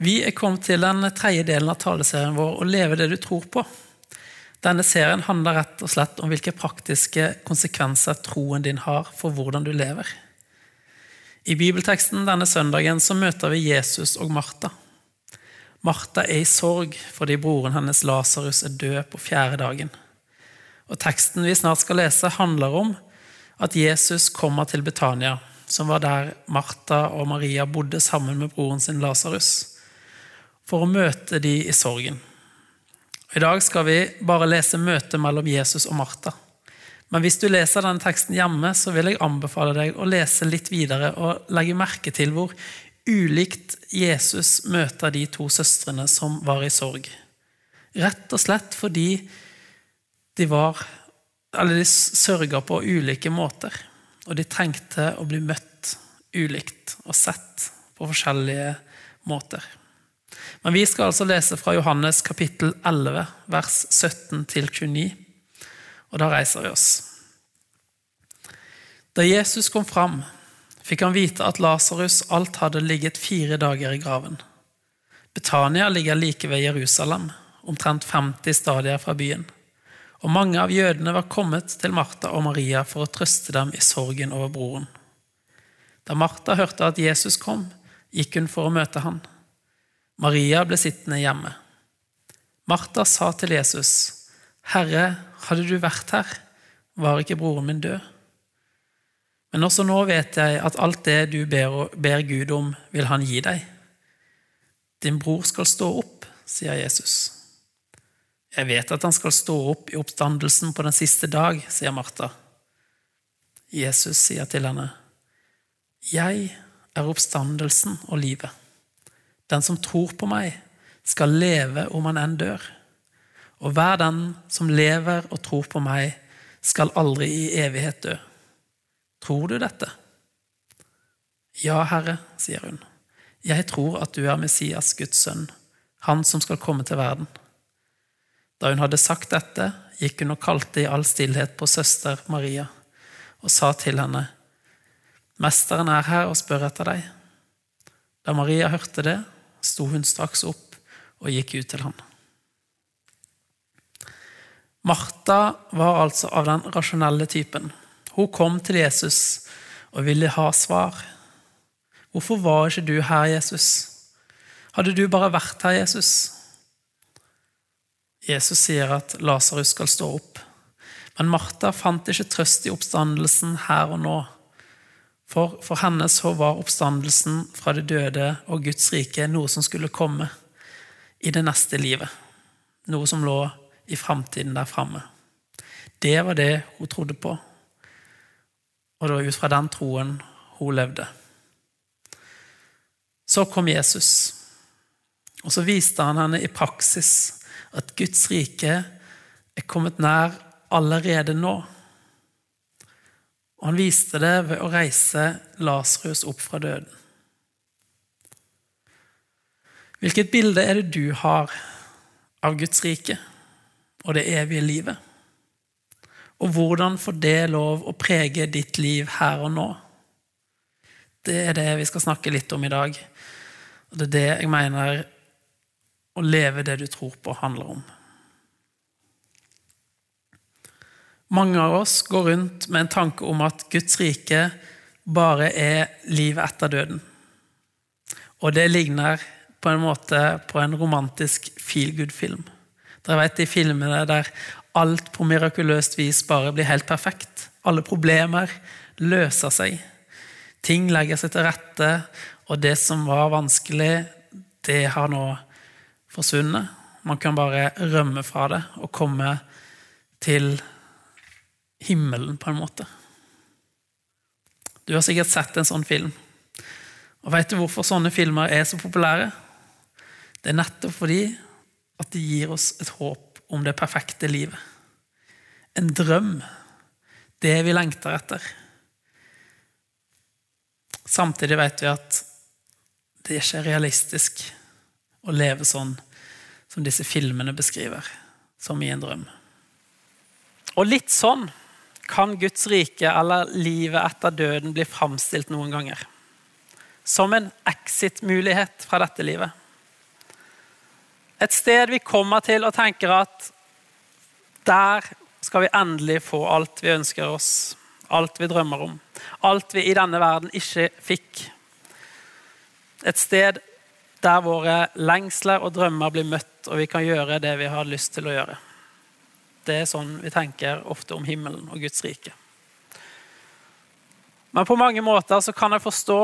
Vi er kommet til den tredje delen av taleserien vår, Å leve det du tror på. Denne serien handler rett og slett om hvilke praktiske konsekvenser troen din har for hvordan du lever. I bibelteksten denne søndagen så møter vi Jesus og Martha. Martha er i sorg fordi broren hennes Lasarus er død på fjerde dagen. Og Teksten vi snart skal lese, handler om at Jesus kommer til Betania, som var der Martha og Maria bodde sammen med broren sin Lasarus for å møte de i sorgen. I dag skal vi bare lese møtet mellom Jesus og Martha. Men hvis du leser denne teksten hjemme, så vil jeg anbefale deg å lese litt videre og legge merke til hvor ulikt Jesus møter de to søstrene som var i sorg. Rett og slett fordi de var Eller de sørga på ulike måter. Og de trengte å bli møtt ulikt og sett på forskjellige måter. Men vi skal altså lese fra Johannes kapittel 11, vers 17 29. Og da reiser vi oss. Da Jesus kom fram, fikk han vite at Lasarus alt hadde ligget fire dager i graven. Betania ligger like ved Jerusalem, omtrent 50 stadier fra byen. Og mange av jødene var kommet til Martha og Maria for å trøste dem i sorgen over broren. Da Martha hørte at Jesus kom, gikk hun for å møte han. Maria ble sittende hjemme. Martha sa til Jesus, 'Herre, hadde du vært her, var ikke broren min død.' Men også nå vet jeg at alt det du ber, Gud om, vil han gi deg. Din bror skal stå opp, sier Jesus. Jeg vet at han skal stå opp i oppstandelsen på den siste dag, sier Martha. Jesus sier til henne, Jeg er oppstandelsen og livet. Den som tror på meg, skal leve om han enn dør. Og hver den som lever og tror på meg, skal aldri i evighet dø. Tror du dette? Ja, Herre, sier hun. Jeg tror at du er Messias, Guds sønn, han som skal komme til verden. Da hun hadde sagt dette, gikk hun og kalte i all stillhet på søster Maria og sa til henne, Mesteren er her og spør etter deg. Da Maria hørte det, sto hun straks opp og gikk ut til ham. Martha var altså av den rasjonelle typen. Hun kom til Jesus og ville ha svar. Hvorfor var ikke du her, Jesus? Hadde du bare vært her, Jesus? Jesus sier at Lasarus skal stå opp, men Martha fant ikke trøst i oppstandelsen her og nå. For, for henne så var oppstandelsen fra de døde og Guds rike noe som skulle komme i det neste livet. Noe som lå i framtiden der framme. Det var det hun trodde på, og det var ut fra den troen hun levde. Så kom Jesus, og så viste han henne i praksis at Guds rike er kommet nær allerede nå. Og han viste det ved å reise Lasrus opp fra døden. Hvilket bilde er det du har av Guds rike og det evige livet? Og hvordan får det lov å prege ditt liv her og nå? Det er det vi skal snakke litt om i dag. Og det er det jeg mener å leve det du tror på, handler om. Mange av oss går rundt med en tanke om at Guds rike bare er livet etter døden. Og det ligner på en måte på en romantisk feel good-film. Dere vet de filmene der alt på mirakuløst vis bare blir helt perfekt. Alle problemer løser seg. Ting legger seg til rette, og det som var vanskelig, det har nå forsvunnet. Man kan bare rømme fra det og komme til himmelen, på en måte. Du har sikkert sett en sånn film. Og Vet du hvorfor sånne filmer er så populære? Det er nettopp fordi at de gir oss et håp om det perfekte livet. En drøm. Det vi lengter etter. Samtidig vet vi at det er ikke realistisk å leve sånn som disse filmene beskriver, som i en drøm. Og litt sånn kan Guds rike eller livet etter døden bli framstilt noen ganger. Som en exit-mulighet fra dette livet. Et sted vi kommer til og tenker at der skal vi endelig få alt vi ønsker oss, alt vi drømmer om. Alt vi i denne verden ikke fikk. Et sted der våre lengsler og drømmer blir møtt, og vi kan gjøre det vi har lyst til å gjøre. Det er sånn vi tenker ofte om himmelen og Guds rike. Men på mange måter så kan jeg forstå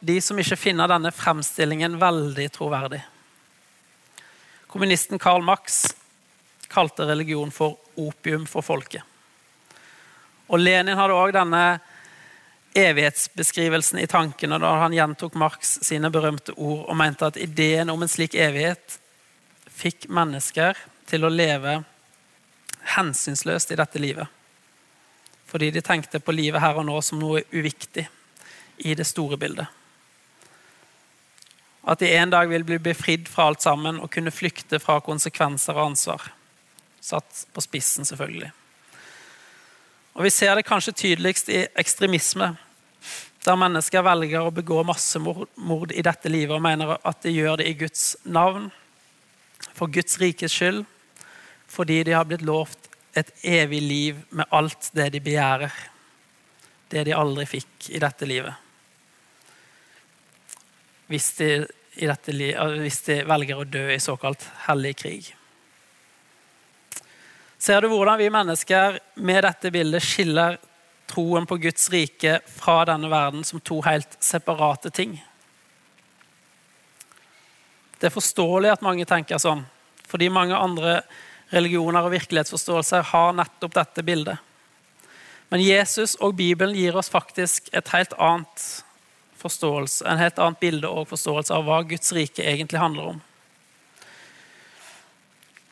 de som ikke finner denne fremstillingen veldig troverdig. Kommunisten Karl Marx kalte religion for opium for folket. Og Lenin hadde òg denne evighetsbeskrivelsen i tankene da han gjentok Marx sine berømte ord og mente at ideen om en slik evighet fikk mennesker til å leve hensynsløst i dette livet. Fordi de tenkte på livet her og nå som noe uviktig i det store bildet. At de en dag vil bli befridd fra alt sammen og kunne flykte fra konsekvenser og ansvar. Satt på spissen, selvfølgelig. Og Vi ser det kanskje tydeligst i ekstremisme, der mennesker velger å begå massemord i dette livet og mener at de gjør det i Guds navn, for Guds rikes skyld, fordi de har blitt lovt et evig liv med alt det de begjærer. Det de aldri fikk i dette livet. Hvis de, dette, hvis de velger å dø i såkalt hellig krig. Ser du hvordan vi mennesker med dette bildet skiller troen på Guds rike fra denne verden som to helt separate ting? Det er forståelig at mange tenker sånn, fordi mange andre religioner og virkelighetsforståelser har nettopp dette bildet. Men Jesus og Bibelen gir oss faktisk et helt annet forståelse, en helt annet bilde og forståelse av hva Guds rike egentlig handler om.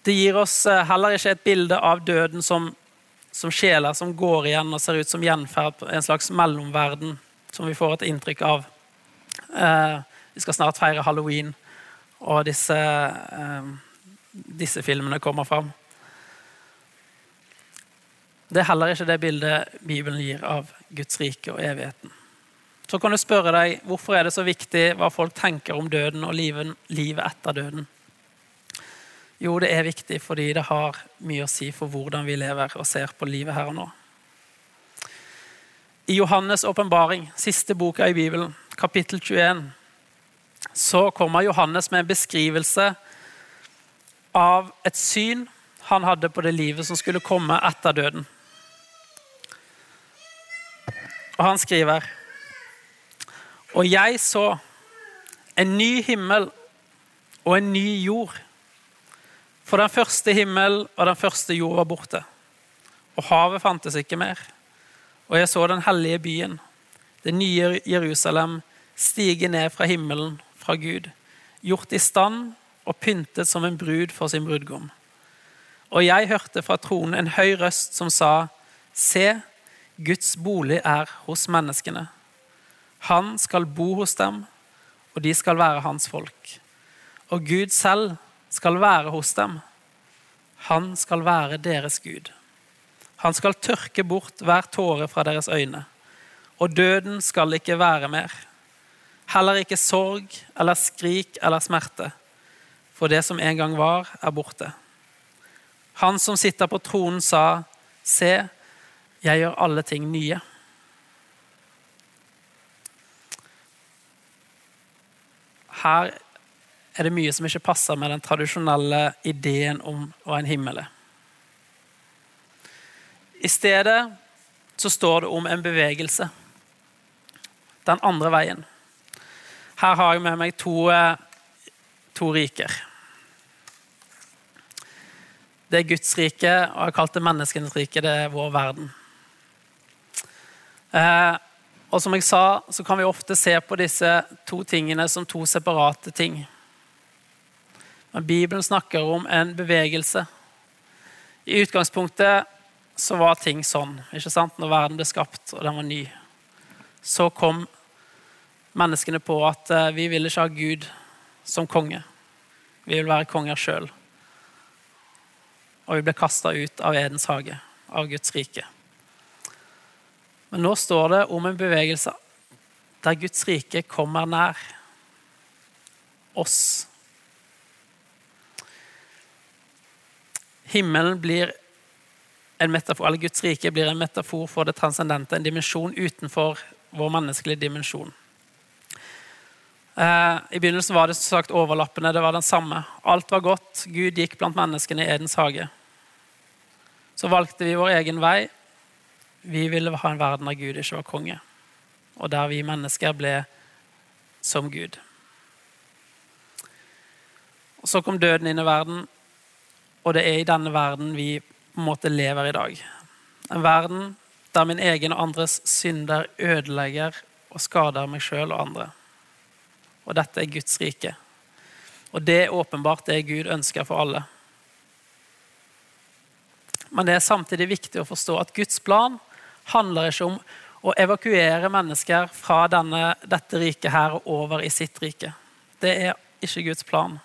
Det gir oss eh, heller ikke et bilde av døden som, som sjeler som går igjen og ser ut som gjenferd en slags mellomverden, som vi får et inntrykk av. Eh, vi skal snart feire halloween, og disse, eh, disse filmene kommer fram. Det er heller ikke det bildet Bibelen gir av Guds rike og evigheten. Så kan du spørre deg hvorfor er det så viktig hva folk tenker om døden og livet, livet etter døden. Jo, det er viktig fordi det har mye å si for hvordan vi lever og ser på livet her og nå. I Johannes' åpenbaring, siste boka i Bibelen, kapittel 21, så kommer Johannes med en beskrivelse av et syn han hadde på det livet som skulle komme etter døden. Og han skriver Og jeg så en ny himmel og en ny jord. For den første himmel og den første jord var borte, og havet fantes ikke mer. Og jeg så den hellige byen, det nye Jerusalem, stige ned fra himmelen, fra Gud, gjort i stand og pyntet som en brud for sin brudgom. Og jeg hørte fra tronen en høy røst som sa, Se, Guds bolig er hos menneskene. Han skal bo hos dem, og de skal være hans folk. Og Gud selv skal være hos dem. Han skal være deres Gud. Han skal tørke bort hver tåre fra deres øyne, og døden skal ikke være mer. Heller ikke sorg eller skrik eller smerte, for det som en gang var, er borte. Han som sitter på tronen, sa, Se, jeg gjør alle ting nye. Her er det mye som ikke passer med den tradisjonelle ideen om hva en himmel er. I stedet så står det om en bevegelse. Den andre veien. Her har jeg med meg to, eh, to riker. Det er Guds rike, og jeg har kalt det menneskenes rike. Det er vår verden. Eh, og som jeg sa, så kan vi ofte se på disse to tingene som to separate ting. Men Bibelen snakker om en bevegelse. I utgangspunktet så var ting sånn ikke sant? når verden ble skapt og den var ny. Så kom menneskene på at eh, vi ville ikke ha Gud som konge. Vi vil være konger sjøl. Og vi ble kasta ut av Edens hage, av Guds rike. Men nå står det om en bevegelse der Guds rike kommer nær oss Himmelen blir en metafor, eller Guds rike blir en metafor for det transcendente, en dimensjon utenfor vår menneskelige dimensjon. Eh, I begynnelsen var det sagt overlappende, det var den samme. Alt var godt, Gud gikk blant menneskene i Edens hage. Så valgte vi vår egen vei. Vi ville ha en verden der Gud ikke var konge, og der vi mennesker ble som Gud. Og Så kom døden inn i verden, og det er i denne verden vi på en måte lever i dag. En verden der min egen og andres synder ødelegger og skader meg sjøl og andre. Og dette er Guds rike. Og det er åpenbart det Gud ønsker for alle. Men det er samtidig viktig å forstå at Guds plan handler ikke om å evakuere mennesker fra denne, dette riket her og over i sitt rike. Det er ikke Guds plan.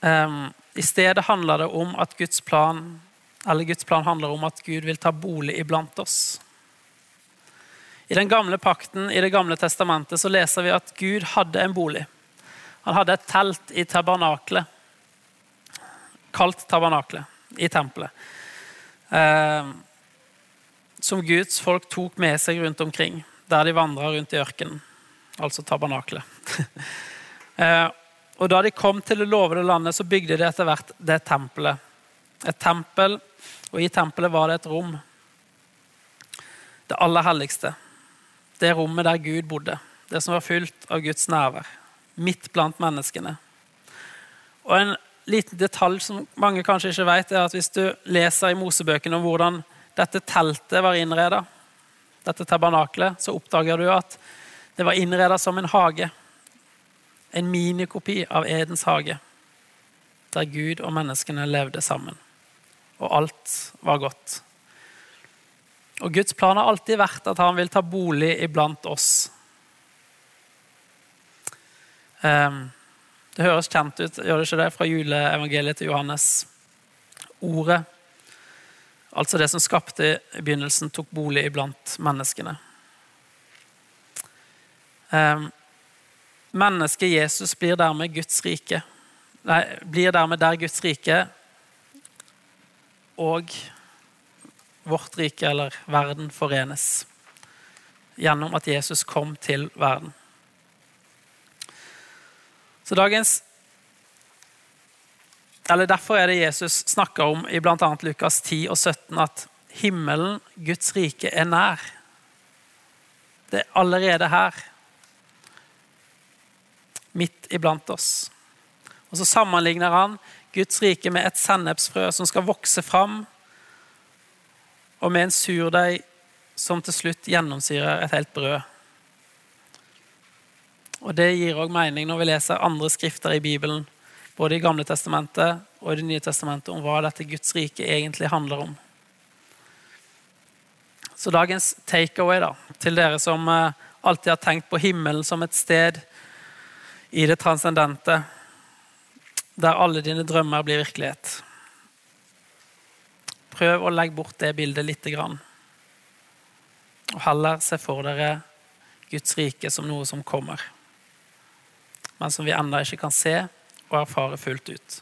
Um, I stedet handler det om at Guds plan eller Guds plan handler om at Gud vil ta bolig iblant oss. I den gamle pakten i Det gamle testamentet så leser vi at Gud hadde en bolig. Han hadde et telt i tabernaklet, kalt tabernaklet, i tempelet. Eh, som Guds folk tok med seg rundt omkring, der de vandra rundt i ørkenen. Altså tabernaklet. eh, og da de kom til det lovede landet, så bygde de etter hvert det tempelet. Et tempel, og i tempelet var det et rom. Det aller helligste. Det rommet der Gud bodde. Det som var fylt av Guds nærvær. Midt blant menneskene. Og en liten detalj som mange kanskje ikke vet, er at hvis du leser i Mosebøkene om hvordan dette teltet var innreda, dette tabernaklet, så oppdager du at det var innreda som en hage en minikopi av Edens hage, der Gud og menneskene levde sammen. Og alt var godt. Og Guds plan har alltid vært at han vil ta bolig iblant oss. Ehm, det høres kjent ut, gjør det ikke det, fra juleevangeliet til Johannes. Ordet, altså det som skapte i begynnelsen, tok bolig iblant menneskene. Um, Mennesket Jesus blir dermed Guds rike. Nei, blir dermed der Guds rike og vårt rike, eller verden, forenes. Gjennom at Jesus kom til verden. Så dagens eller Derfor er det Jesus snakker om i bl.a. Lukas 10 og 17 at himmelen, Guds rike, er nær. Det er allerede her midt iblant oss. Og Så sammenligner han Guds rike med et sennepsfrø som skal vokse fram, og med en surdeig som til slutt gjennomsyrer et helt brød. Og Det gir òg mening når vi leser andre skrifter i Bibelen, både i Gamle testamentet og i Det nye testamentet, om hva dette Guds rike egentlig handler om. Så dagens takeaway da, til dere som eh, alltid har tenkt på himmelen som et sted i det transcendente, der alle dine drømmer blir virkelighet. Prøv å legge bort det bildet lite grann. Og heller se for dere Guds rike som noe som kommer, men som vi ennå ikke kan se og erfare fullt ut.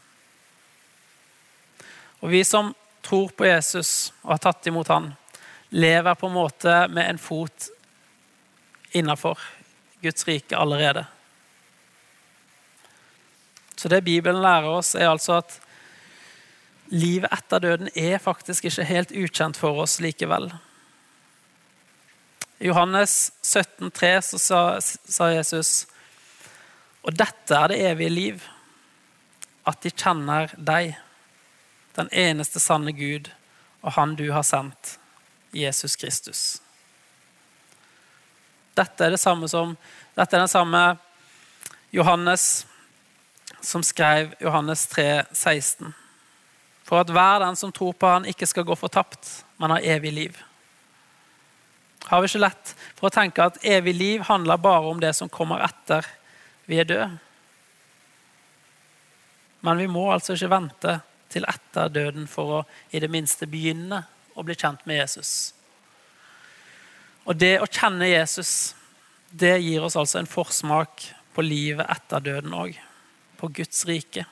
Og Vi som tror på Jesus og har tatt imot han, lever på en måte med en fot innafor Guds rike allerede. Så det Bibelen lærer oss, er altså at livet etter døden er faktisk ikke helt ukjent for oss likevel. I Johannes 17,3 så sa, sa Jesus og dette er det evige liv, at de kjenner deg, den eneste sanne Gud, og Han du har sendt, Jesus Kristus. Dette er det samme som Dette er den samme Johannes som skrev Johannes 3, 16. For at hver den som tror på han ikke skal gå fortapt, men har evig liv. Har vi ikke lett for å tenke at evig liv handler bare om det som kommer etter vi er døde? Men vi må altså ikke vente til etter døden for å i det minste begynne å bli kjent med Jesus. Og det å kjenne Jesus, det gir oss altså en forsmak på livet etter døden òg. på Guds rike.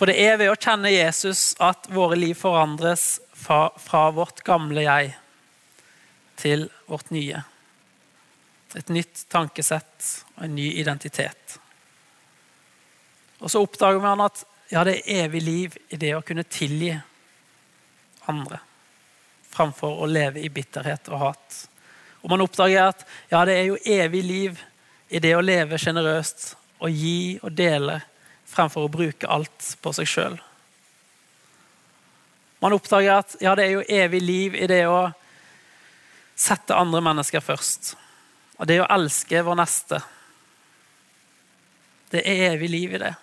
For det er ved å kjenne Jesus at våre liv forandres fra, fra vårt gamle jeg til vårt nye. Et nytt tankesett og en ny identitet. Og så oppdager man at ja, det er evig liv i det å kunne tilgi andre framfor å leve i bitterhet og hat. Og man oppdager at ja, det er jo evig liv i det å leve sjenerøst og gi og dele fremfor å bruke alt på seg sjøl. Man oppdager at ja, det er jo evig liv i det å sette andre mennesker først. Og det å elske vår neste. Det er evig liv i det.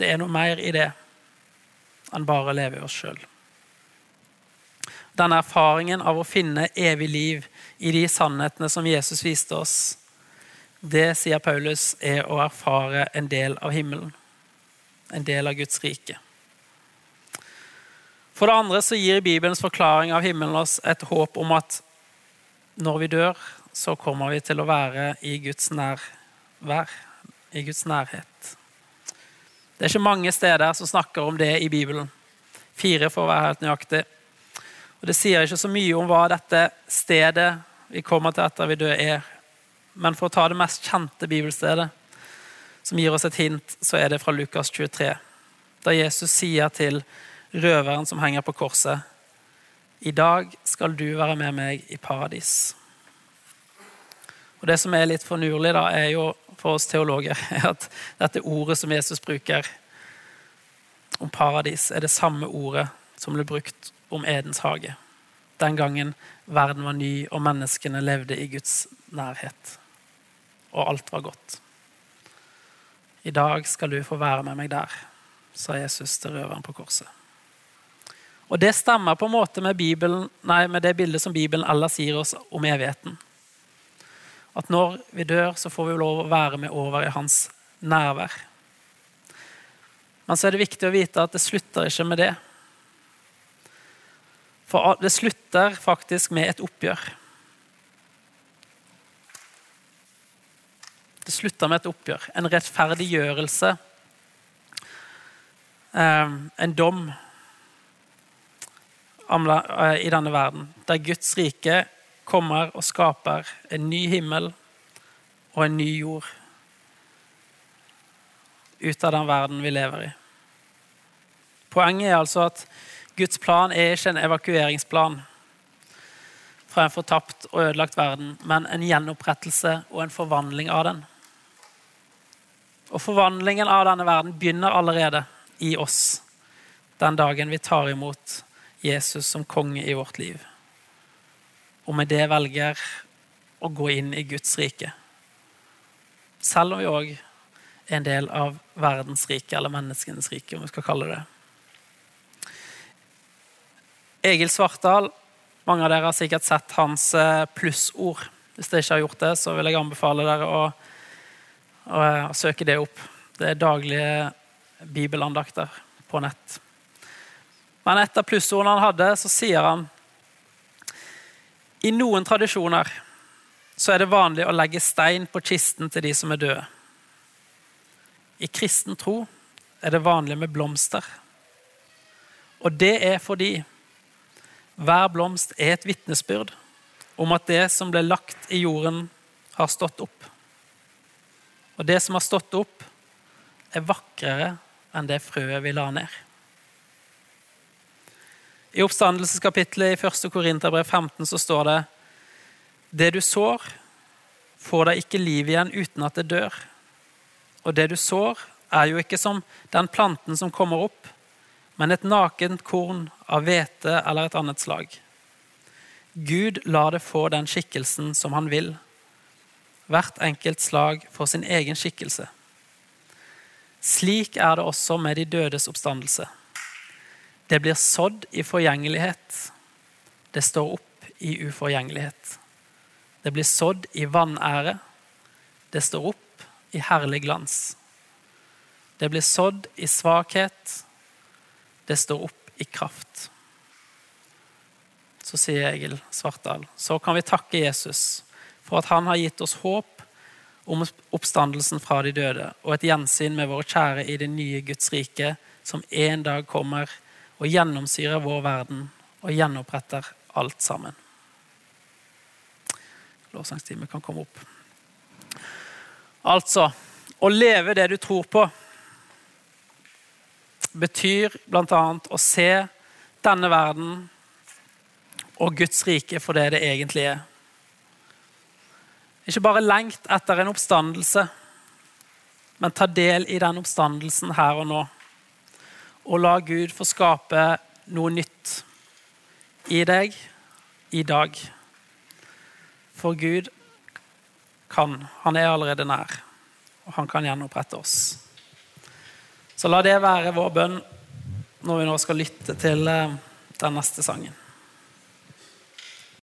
Det er noe mer i det enn bare å leve i oss sjøl. Denne erfaringen av å finne evig liv i de sannhetene som Jesus viste oss, det, sier Paulus, er å erfare en del av himmelen. En del av Guds rike. For det andre så gir Bibelens forklaring av himmelen oss et håp om at når vi dør, så kommer vi til å være i Guds nærvær, i Guds nærhet. Det er ikke mange steder som snakker om det i Bibelen. Fire, for å være helt nøyaktig. Og Det sier ikke så mye om hva dette stedet vi kommer til etter vi dør, er. Men for å ta det mest kjente bibelstedet, som gir oss et hint, så er det fra Lukas 23. Da Jesus sier til røveren som henger på korset, i dag skal du være med meg i paradis. Og Det som er litt fornurlig, da, er jo for oss teologer, er at dette ordet som Jesus bruker om paradis, er det samme ordet som ble brukt om Edens hage. Den gangen verden var ny og menneskene levde i Guds nærhet. Og alt var godt. I dag skal du få være med meg der, sa Jesus til røveren på korset. Og Det stemmer på en måte med, Bibelen, nei, med det bildet som Bibelen ellers gir oss om evigheten. At når vi dør, så får vi lov å være med over i hans nærvær. Men så er det viktig å vite at det slutter ikke med det. For det slutter faktisk med et oppgjør. Det slutter med et oppgjør, en rettferdiggjørelse, eh, en dom eh, i denne verden, der Guds rike kommer og skaper en ny himmel og en ny jord ut av den verden vi lever i. Poenget er altså at Guds plan er ikke en evakueringsplan fra en fortapt og ødelagt verden, men en gjenopprettelse og en forvandling av den. Og Forvandlingen av denne verden begynner allerede i oss den dagen vi tar imot Jesus som konge i vårt liv. Og med det velger å gå inn i Guds rike. Selv om vi òg er en del av verdens rike, eller menneskenes rike, om vi skal kalle det. Egil Svartdal, mange av dere har sikkert sett hans eh, plussord. Hvis dere ikke har gjort det, så vil jeg anbefale dere å, eh, søke det opp. Det er daglige bibelandakter på nett. Men et av plussordene han hadde, så sier han i noen tradisjoner så er det vanlig å legge stein på kisten til de som er døde. I kristen tro er det vanlig med blomster. Og det er fordi hver blomst er et vitnesbyrd om at det som ble lagt i jorden, har stått opp. Og det som har stått opp, er vakrere enn det frøet vi la ned. I oppstandelseskapitlet i 1. Korinterbrev 15 så står det Det du sår, får deg ikke liv igjen uten at det dør. Og det du sår, er jo ikke som den planten som kommer opp, men et nakent korn av hvete eller et annet slag. Gud lar det få den skikkelsen som han vil. Hvert enkelt slag får sin egen skikkelse. Slik er det også med de dødes oppstandelse. Det blir sådd i forgjengelighet. Det står opp i uforgjengelighet. Det blir sådd i vanære. Det står opp i herlig glans. Det blir sådd i svakhet det står opp i kraft. Så sier Egil Svartdal, så kan vi takke Jesus for at han har gitt oss håp om oppstandelsen fra de døde og et gjensyn med våre kjære i det nye Guds rike, som en dag kommer og gjennomsyrer vår verden og gjenoppretter alt sammen. Lovsangstime kan komme opp. Altså å leve det du tror på betyr bl.a. å se denne verden og Guds rike for det det egentlig er. Ikke bare lengt etter en oppstandelse, men ta del i den oppstandelsen her og nå. Og la Gud få skape noe nytt i deg i dag. For Gud kan. Han er allerede nær, og han kan gjenopprette oss. Så la det være vår bønn når vi nå skal lytte til eh, den neste sangen.